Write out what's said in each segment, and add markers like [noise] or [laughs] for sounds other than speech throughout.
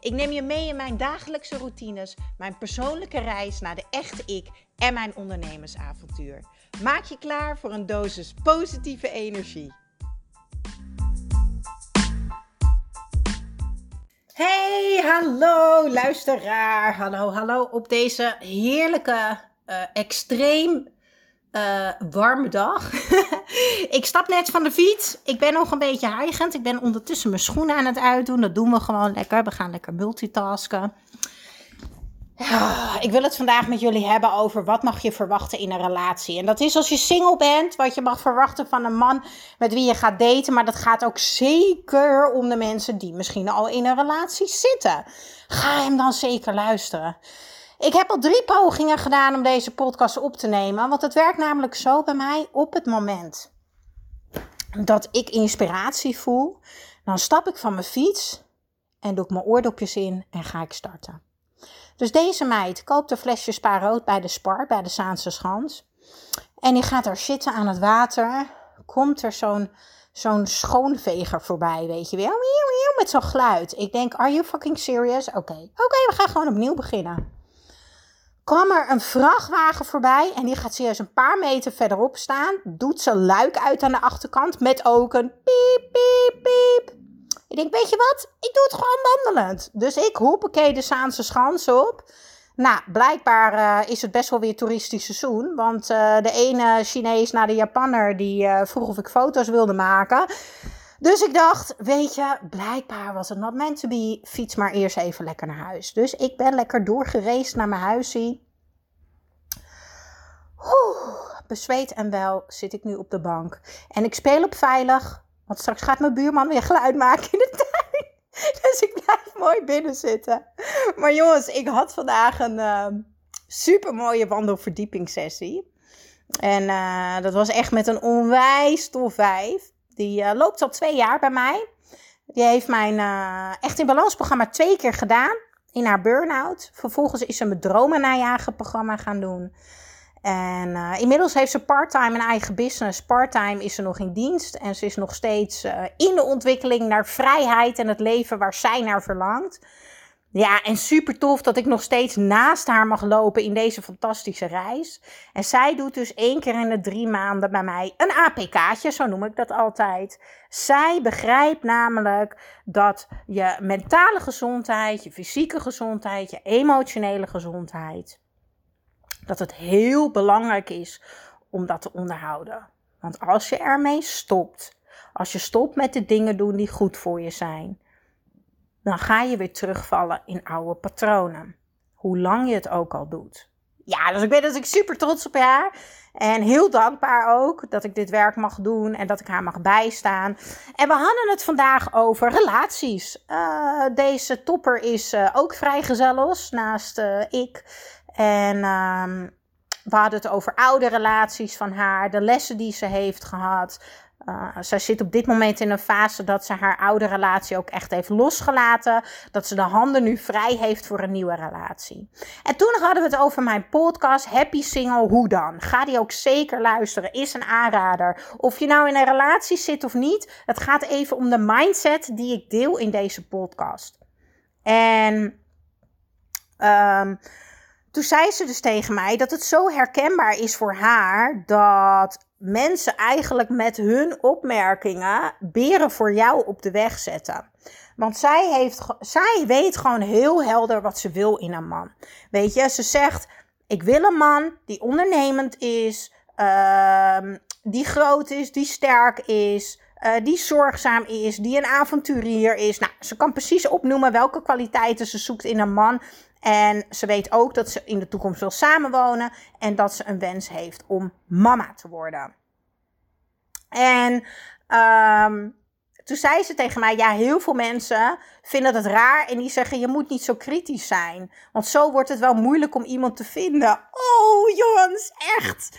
Ik neem je mee in mijn dagelijkse routines, mijn persoonlijke reis naar de echte ik en mijn ondernemersavontuur. Maak je klaar voor een dosis positieve energie. Hey, hallo luisteraar. Hallo, hallo op deze heerlijke, uh, extreem uh, warme dag. [laughs] ik stap net van de fiets. Ik ben nog een beetje hijgend. Ik ben ondertussen mijn schoenen aan het uitdoen. Dat doen we gewoon lekker. We gaan lekker multitasken. ik wil het vandaag met jullie hebben over wat mag je verwachten in een relatie. En dat is als je single bent, wat je mag verwachten van een man met wie je gaat daten. Maar dat gaat ook zeker om de mensen die misschien al in een relatie zitten. Ga hem dan zeker luisteren. Ik heb al drie pogingen gedaan om deze podcast op te nemen. Want het werkt namelijk zo bij mij op het moment dat ik inspiratie voel. Dan stap ik van mijn fiets en doe ik mijn oordopjes in en ga ik starten. Dus deze meid koopt een flesje spa rood bij de Spar, bij de Zaanse Schans. En die gaat daar zitten aan het water. Komt er zo'n zo'n schoonveger voorbij, weet je wel. Met zo'n geluid. Ik denk, are you fucking serious? Oké, oké, we gaan gewoon opnieuw beginnen kwam er een vrachtwagen voorbij en die gaat serieus een paar meter verderop staan. Doet zijn luik uit aan de achterkant met ook een piep, piep, piep. Ik denk, weet je wat? Ik doe het gewoon wandelend. Dus ik hoppakee de Zaanse Schans op. Nou, blijkbaar uh, is het best wel weer toeristisch seizoen. Want uh, de ene Chinees naar de Japanner die uh, vroeg of ik foto's wilde maken. Dus ik dacht, weet je, blijkbaar was het not meant to be. Fiets maar eerst even lekker naar huis. Dus ik ben lekker doorgereisd naar mijn huisie. Oeh, bezweet en wel zit ik nu op de bank. En ik speel op veilig, want straks gaat mijn buurman weer geluid maken in de tuin. [laughs] Dus ik blijf mooi binnen zitten. Maar jongens, ik had vandaag een uh, ehm, super mooie wandelverdiepingssessie. En uh, dat was echt met een onwijs tof vijf. Die uh, loopt al twee jaar bij mij. Die heeft mijn uh, Echt in Balans programma twee keer gedaan. In haar burn-out. Vervolgens is ze mijn dromen najagen programma gaan doen. En uh, inmiddels heeft ze parttime een eigen business. Parttime is ze nog in dienst. En ze is nog steeds in de ontwikkeling naar vrijheid en het leven waar zij naar verlangt. Ja, en super tof dat ik nog steeds naast haar mag lopen in deze fantastische reis. En zij doet dus één keer in de drie maanden bij mij een APK'tje, zo noem ik dat altijd. Zij begrijpt namelijk dat je mentale gezondheid, je fysieke gezondheid, je emotionele gezondheid, dat het heel belangrijk is om dat te onderhouden. Want als je ermee stopt, als je stopt met de dingen doen die goed voor je zijn, dan ga je weer terugvallen in oude patronen. Hoe lang je het ook al doet. Ja, dus ik weet dat ik super trots op haar. En heel dankbaar ook dat ik dit werk mag doen en dat ik haar mag bijstaan. En we hadden het vandaag over relaties. Uh, deze topper is uh, ook vrijgezellos naast uh, ik. En uh, we hadden het over oude relaties van haar, de lessen die ze heeft gehad. Uh, zij zit op dit moment in een fase dat ze haar oude relatie ook echt heeft losgelaten. Dat ze de handen nu vrij heeft voor een nieuwe relatie. En toen hadden we het over mijn podcast Happy Single, hoe dan? Ga die ook zeker luisteren, is een aanrader. Of je nou in een relatie zit of niet, het gaat even om de mindset die ik deel in deze podcast. En um, toen zei ze dus tegen mij dat het zo herkenbaar is voor haar dat mensen eigenlijk met hun opmerkingen beren voor jou op de weg zetten. Want zij, heeft, zij weet gewoon heel helder wat ze wil in een man. Weet je, ze zegt: Ik wil een man die ondernemend is, uh, die groot is, die sterk is. Uh, die zorgzaam is, die een avonturier is. Nou, ze kan precies opnoemen welke kwaliteiten ze zoekt in een man. En ze weet ook dat ze in de toekomst wil samenwonen en dat ze een wens heeft om mama te worden. En um, toen zei ze tegen mij: Ja, heel veel mensen vinden dat raar. En die zeggen: Je moet niet zo kritisch zijn. Want zo wordt het wel moeilijk om iemand te vinden. Oh, jongens, echt.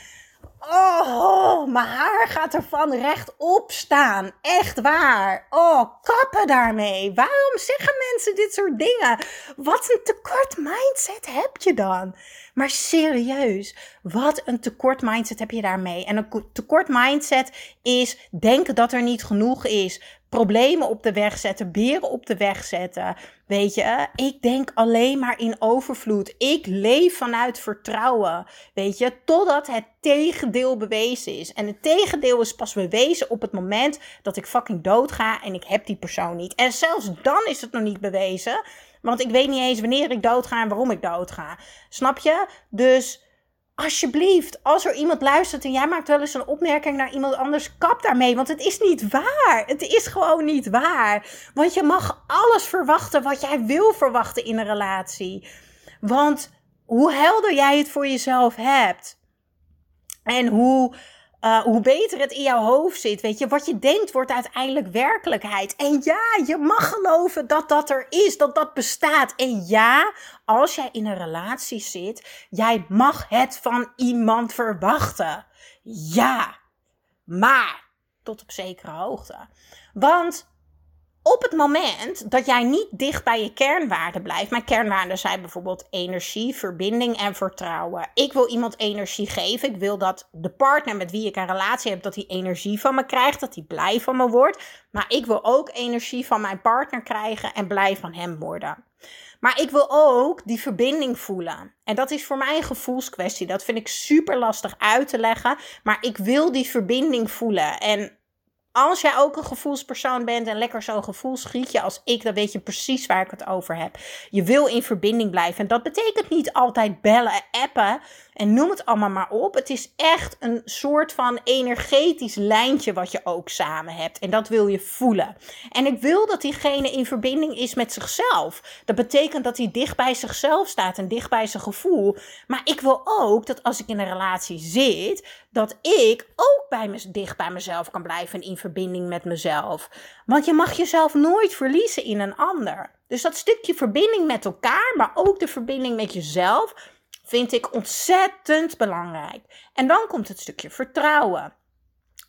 Oh, mijn haar gaat ervan rechtop staan. Echt waar. Oh, kappen daarmee. Waarom zeggen mensen dit soort dingen? Wat een tekort mindset heb je dan? Maar serieus, wat een tekort mindset heb je daarmee? En een tekort mindset is denken dat er niet genoeg is problemen op de weg zetten, beren op de weg zetten. Weet je, ik denk alleen maar in overvloed. Ik leef vanuit vertrouwen. Weet je, totdat het tegendeel bewezen is. En het tegendeel is pas bewezen op het moment dat ik fucking dood ga en ik heb die persoon niet. En zelfs dan is het nog niet bewezen. Want ik weet niet eens wanneer ik doodga en waarom ik doodga. Snap je? Dus alsjeblieft, als er iemand luistert en jij maakt wel eens een opmerking naar iemand anders, kap daarmee. Want het is niet waar. Het is gewoon niet waar. Want je mag alles verwachten wat jij wil verwachten in een relatie. Want hoe helder jij het voor jezelf hebt. En hoe uh, hoe beter het in jouw hoofd zit. Weet je, wat je denkt wordt uiteindelijk werkelijkheid. En ja, je mag geloven dat dat er is, dat dat bestaat. En ja, als jij in een relatie zit, jij mag het van iemand verwachten. Ja, maar tot op zekere hoogte. Want op het moment dat jij niet dicht bij je kernwaarden blijft. Mijn kernwaarden zijn bijvoorbeeld energie, verbinding en vertrouwen. Ik wil iemand energie geven. Ik wil dat de partner met wie ik een relatie heb, dat hij energie van me krijgt, dat hij blij van me wordt. Maar ik wil ook energie van mijn partner krijgen en blij van hem worden. Maar ik wil ook die verbinding voelen. En dat is voor mij een gevoelskwestie. Dat vind ik super lastig uit te leggen. Maar ik wil die verbinding voelen. En als jij ook een gevoelspersoon bent en lekker zo'n gevoelsgietje als ik, dan weet je precies waar ik het over heb. Je wil in verbinding blijven. En dat betekent niet altijd bellen, appen en noem het allemaal maar op. Het is echt een soort van energetisch lijntje wat je ook samen hebt. En dat wil je voelen. En ik wil dat diegene in verbinding is met zichzelf. Dat betekent dat hij dicht bij zichzelf staat en dicht bij zijn gevoel. Maar ik wil ook dat als ik in een relatie zit, dat ik ook bij me, dicht bij mezelf kan blijven en in verbinding met mezelf. Want je mag jezelf nooit verliezen in een ander. Dus dat stukje verbinding met elkaar, maar ook de verbinding met jezelf vind ik ontzettend belangrijk. En dan komt het stukje vertrouwen.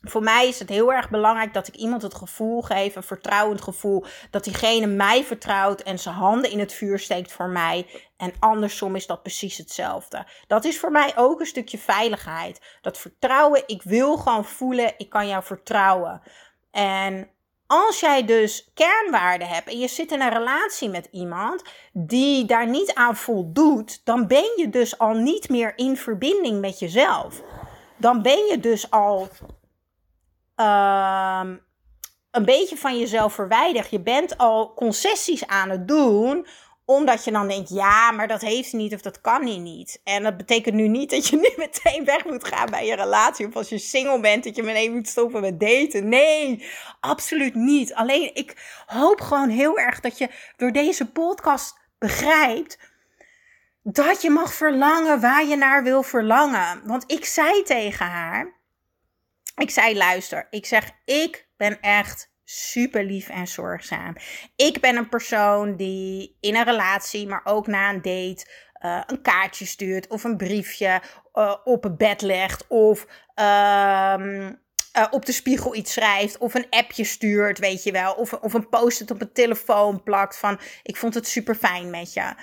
Voor mij is het heel erg belangrijk dat ik iemand het gevoel geef, een vertrouwend gevoel, dat diegene mij vertrouwt en zijn handen in het vuur steekt voor mij. En andersom is dat precies hetzelfde. Dat is voor mij ook een stukje veiligheid. Dat vertrouwen, ik wil gewoon voelen, ik kan jou vertrouwen. En als jij dus kernwaarden hebt en je zit in een relatie met iemand die daar niet aan voldoet, dan ben je dus al niet meer in verbinding met jezelf. Dan ben je dus al uh, een beetje van jezelf verwijderd. Je bent al concessies aan het doen omdat je dan denkt, ja, maar dat heeft niet of dat kan hij niet. En dat betekent nu niet dat je nu [laughs] meteen weg moet gaan bij je relatie. Of als je single bent, dat je meteen moet stoppen met daten. Nee, absoluut niet. Alleen ik hoop gewoon heel erg dat je door deze podcast begrijpt dat je mag verlangen waar je naar wil verlangen. Want ik zei tegen haar, ik zei luister, ik zeg ik ben echt super lief en zorgzaam. Ik ben een persoon die in een relatie, maar ook na een date, uh, een kaartje stuurt of een briefje uh, op het bed legt of uh, op de spiegel iets schrijft of een appje stuurt, weet je wel, of, of een post-it op een telefoon plakt van ik vond het super fijn met je.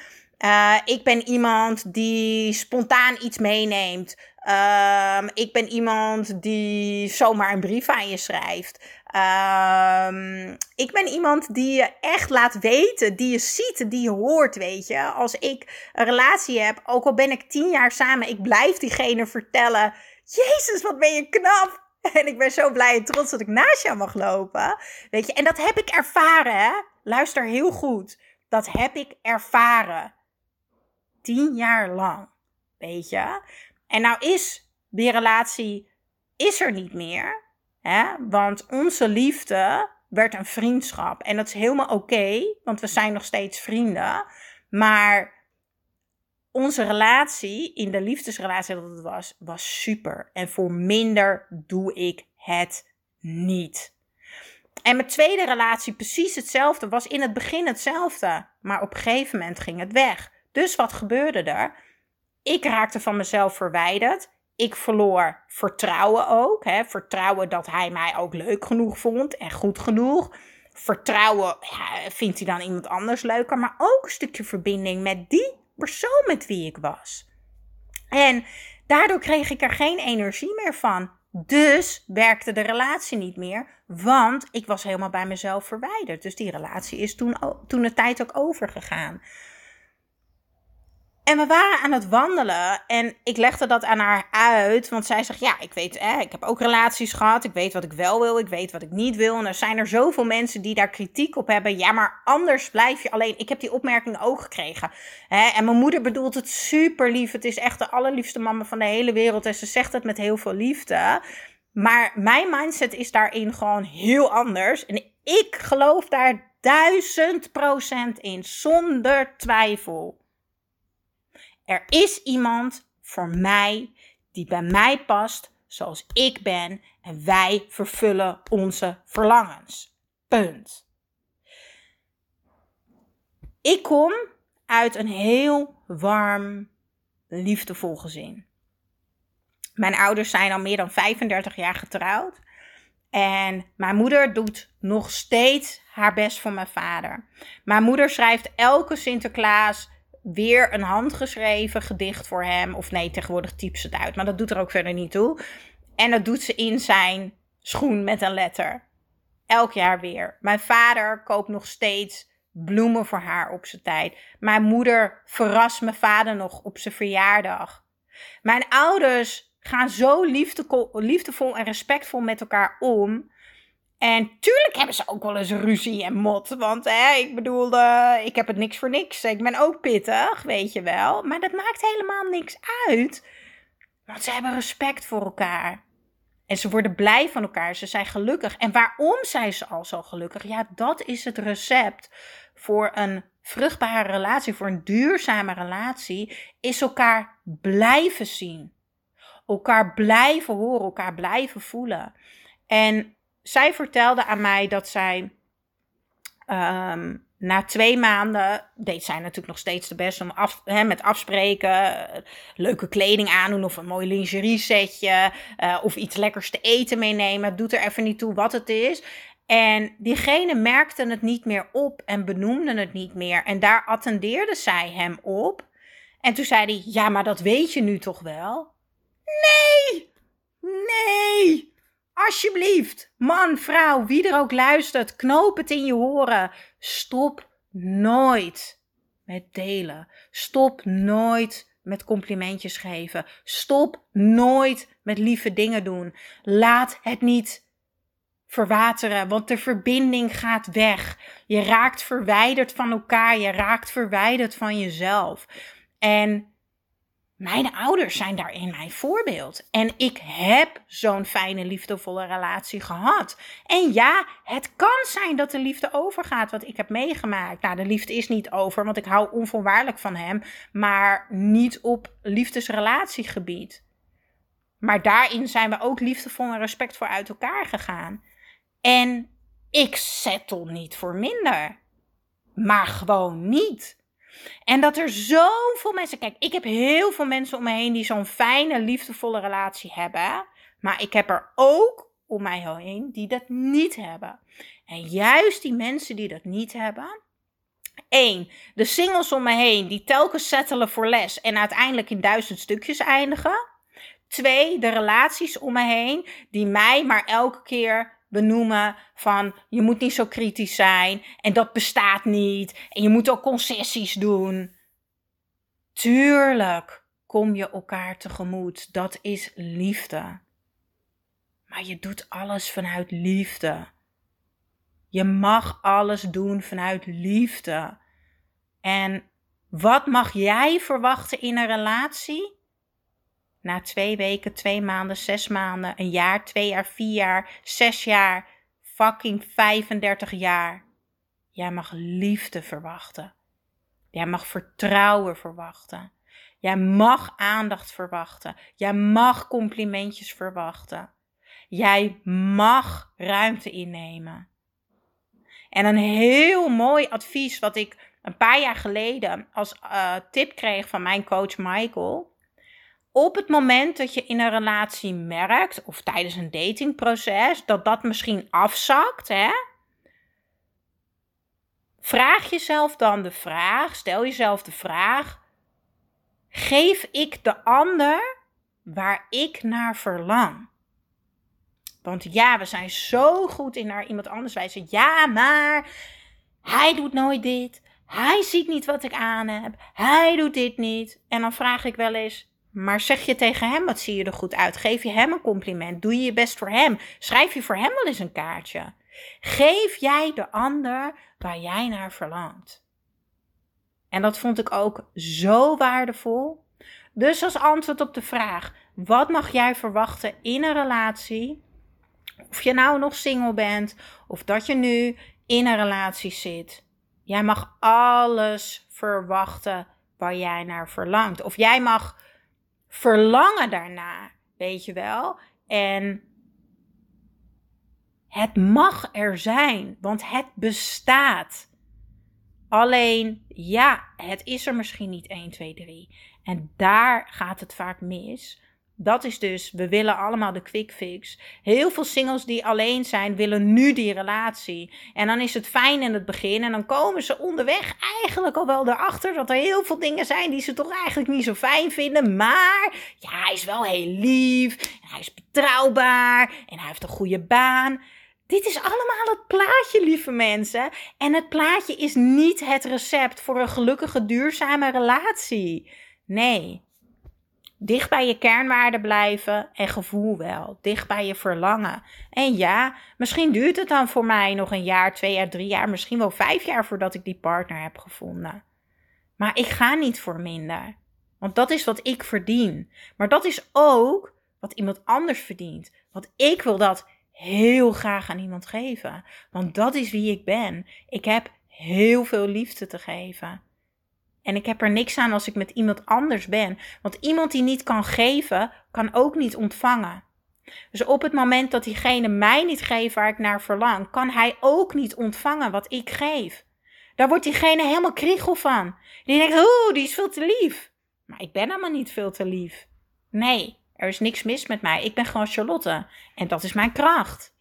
Ik ben iemand die spontaan iets meeneemt. Ehm, ik ben iemand die zomaar een brief aan je schrijft. Um, ik ben iemand die je echt laat weten, die je ziet, die je hoort, weet je. Als ik een relatie heb, ook al ben ik tien jaar samen, ik blijf diegene vertellen: Jezus, wat ben je knap! [laughs] En ik ben zo blij en trots dat ik naast jou mag lopen. Weet je, en dat heb ik ervaren, hè? Luister heel goed. Dat heb ik ervaren. Tien jaar lang. Weet je? En nou is die relatie is er niet meer. Hè? Want onze liefde werd een vriendschap. En dat is helemaal oké, want we zijn nog steeds vrienden. Maar onze relatie, in de liefdesrelatie dat het was, was super. En voor minder doe ik het niet. En mijn tweede relatie precies hetzelfde. Was in het begin hetzelfde. Maar op een gegeven moment ging het weg. Dus wat gebeurde er? Ik raakte van mezelf verwijderd. Ik verloor vertrouwen ook. Hè? Vertrouwen dat hij mij ook leuk genoeg vond en goed genoeg. Vertrouwen ja, vindt hij dan iemand anders leuker. Maar ook een stukje verbinding met die persoon met wie ik was. En daardoor kreeg ik er geen energie meer van. Dus werkte de relatie niet meer, want ik was helemaal bij mezelf verwijderd. Dus die relatie is toen, toen de tijd ook overgegaan. En we waren aan het wandelen en ik legde dat aan haar uit. Want zij zegt, ja, ik weet, ik heb ook relaties gehad. Ik weet wat ik wel wil, ik weet wat ik niet wil. En er zijn er zoveel mensen die daar kritiek op hebben. Ja, maar anders blijf je alleen. Ik heb die opmerking ook gekregen. Hè? En mijn moeder bedoelt het super lief. Het is echt de allerliefste mama van de hele wereld. En ze zegt het met heel veel liefde. Maar mijn mindset is daarin gewoon heel anders. En ik geloof daar duizend procent in, zonder twijfel. Er is iemand voor mij die bij mij past zoals ik ben en wij vervullen onze verlangens. Punt. Ik kom uit een heel warm, liefdevol gezin. Mijn ouders zijn al meer dan 35 jaar getrouwd. En mijn moeder doet nog steeds haar best voor mijn vader. Mijn moeder schrijft elke Sinterklaas weer een handgeschreven gedicht voor hem. Of nee, tegenwoordig typt ze het uit, maar dat doet er ook verder niet toe. En dat doet ze in zijn schoen met een letter. Elk jaar weer. Mijn vader koopt nog steeds bloemen voor haar op zijn tijd. Mijn moeder verrast mijn vader nog op zijn verjaardag. Mijn ouders gaan zo liefdevol en respectvol met elkaar om. En tuurlijk hebben ze ook wel eens ruzie en mot. Want hè, ik bedoel, uh, ik heb het niks voor niks. Ik ben ook pittig, weet je wel. Maar dat maakt helemaal niks uit. Want ze hebben respect voor elkaar. En ze worden blij van elkaar. Ze zijn gelukkig. En waarom zijn ze al zo gelukkig? Ja, dat is het recept voor een vruchtbare relatie, voor een duurzame relatie. Is elkaar blijven zien. Elkaar blijven horen, elkaar blijven voelen. En zij vertelde aan mij dat zij ehm, na twee maanden deed zij natuurlijk nog steeds de best om af, hè, met afspreken, leuke kleding aandoen of een mooi lingerie setje uh, of iets lekkers te eten meenemen. Doet er even niet toe wat het is. En diegene merkte het niet meer op en benoemde het niet meer. En daar attendeerde zij hem op. En toen zei hij: Ja, maar dat weet je nu toch wel? Nee! Nee! Alsjeblieft, man, vrouw, wie er ook luistert, knoop het in je horen. Stop nooit met delen. Stop nooit met complimentjes geven. Stop nooit met lieve dingen doen. Laat het niet verwateren, want de verbinding gaat weg. Je raakt verwijderd van elkaar, je raakt verwijderd van jezelf. En mijn ouders zijn daarin mijn voorbeeld. En ik heb zo'n fijne, liefdevolle relatie gehad. En ja, het kan zijn dat de liefde overgaat, wat ik heb meegemaakt. Nou, de liefde is niet over, want ik hou onvoorwaardelijk van hem. Maar niet op liefdesrelatiegebied. Maar daarin zijn we ook liefdevol en respectvol uit elkaar gegaan. En ik settle niet voor minder. Maar gewoon niet. En dat er zoveel mensen. Kijk, ik heb heel veel mensen om me heen die zo'n fijne, liefdevolle relatie hebben. Maar ik heb er ook om mij heen die dat niet hebben. En juist die mensen die dat niet hebben. Eén, de singles om me heen die telkens settelen voor les en uiteindelijk in duizend stukjes eindigen. Twee, de relaties om me heen die mij maar elke keer benoemen van je moet niet zo kritisch zijn en dat bestaat niet en je moet ook concessies doen. Tuurlijk kom je elkaar tegemoet. Dat is liefde. Maar je doet alles vanuit liefde. Je mag alles doen vanuit liefde. En wat mag jij verwachten in een relatie? Na twee weken, twee maanden, zes maanden, een jaar, twee jaar, vier jaar, zes jaar, fucking 35 jaar. Jij mag liefde verwachten. Jij mag vertrouwen verwachten. Jij mag aandacht verwachten. Jij mag complimentjes verwachten. Jij mag ruimte innemen. En een heel mooi advies wat ik een paar jaar geleden als uh, tip kreeg van mijn coach Michael. Op het moment dat je in een relatie merkt, of tijdens een datingproces, dat dat misschien afzakt, hè, vraag jezelf dan de vraag, stel jezelf de vraag: geef ik de ander waar ik naar verlang? Want ja, we zijn zo goed in naar iemand anders wijzen. Ja, maar hij doet nooit dit. Hij ziet niet wat ik aan heb. Hij doet dit niet. En dan vraag ik wel eens: maar zeg je tegen hem, wat zie je er goed uit? Geef je hem een compliment? Doe je je best voor hem? Schrijf je voor hem wel eens een kaartje? Geef jij de ander waar jij naar verlangt? En dat vond ik ook zo waardevol. Dus als antwoord op de vraag: wat mag jij verwachten in een relatie? Of je nou nog single bent of dat je nu in een relatie zit. Jij mag alles verwachten waar jij naar verlangt. Of jij mag verlangen daarna, weet je wel. En het mag er zijn, want het bestaat. Alleen, ja, het is er misschien niet 1, 2, 3. En daar gaat het vaak mis. Dat is dus, we willen allemaal de quick fix. Heel veel singles die alleen zijn, willen nu die relatie. En dan is het fijn in het begin. En dan komen ze onderweg eigenlijk al wel erachter dat er heel veel dingen zijn die ze toch eigenlijk niet zo fijn vinden. Maar ja, hij is wel heel lief. Hij is betrouwbaar. En hij heeft een goede baan. Dit is allemaal het plaatje, lieve mensen. En het plaatje is niet het recept voor een gelukkige, duurzame relatie. Nee, Dicht bij je kernwaarden blijven en gevoel wel. Dicht bij je verlangen. En ja, misschien duurt het dan voor mij nog een jaar, twee jaar, drie jaar, misschien wel vijf jaar voordat ik die partner heb gevonden. Maar ik ga niet voor minder. Want dat is wat ik verdien. Maar dat is ook wat iemand anders verdient. Want ik wil dat heel graag aan iemand geven. Want dat is wie ik ben. Ik heb heel veel liefde te geven. En ik heb er niks aan als ik met iemand anders ben. Want iemand die niet kan geven, kan ook niet ontvangen. Dus op het moment dat diegene mij niet geeft waar ik naar verlang, kan hij ook niet ontvangen wat ik geef. Daar wordt diegene helemaal kriegel van. Die denkt, oeh, die is veel te lief. Maar ik ben helemaal niet veel te lief. Nee, er is niks mis met mij. Ik ben gewoon Charlotte. En dat is mijn kracht.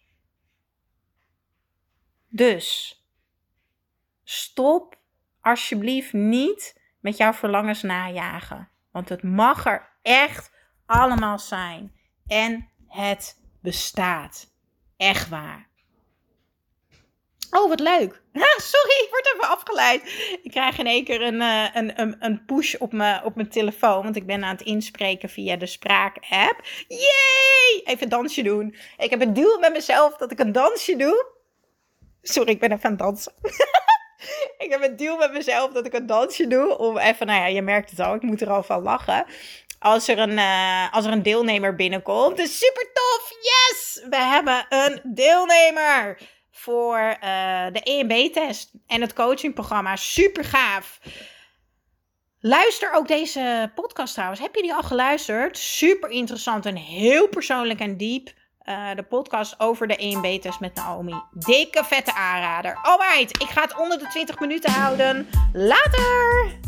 Dus, stop alsjeblieft niet met jouw verlangens najagen. Want het mag er echt allemaal zijn. En het bestaat. Echt waar. Oh, wat leuk. [laughs] sorry, ik word even afgeleid. Ik krijg in één keer een, uh, een, een, een push op mijn, op mijn telefoon. Want ik ben aan het inspreken via de spraak-app. Yay! Even een dansje doen. Ik heb een deal met mezelf dat ik een dansje doe. Sorry, ik ben even aan het dansen. [laughs] [laughs] ik heb een deal met mezelf dat ik een dansje doe. Om even, nou ja, je merkt het al, ik moet er al van lachen. Als er een, uh, als er een deelnemer binnenkomt. Dus super tof! Yes! We hebben een deelnemer voor uh, de EMB-test en het coachingprogramma. Super gaaf! Luister ook deze podcast trouwens. Heb je die al geluisterd? Super interessant en heel persoonlijk en diep. Eh, de podcast over de 1B-test met Naomi. Dikke vette aanrader. Alright, ik ga het onder de 20 minuten houden. Later!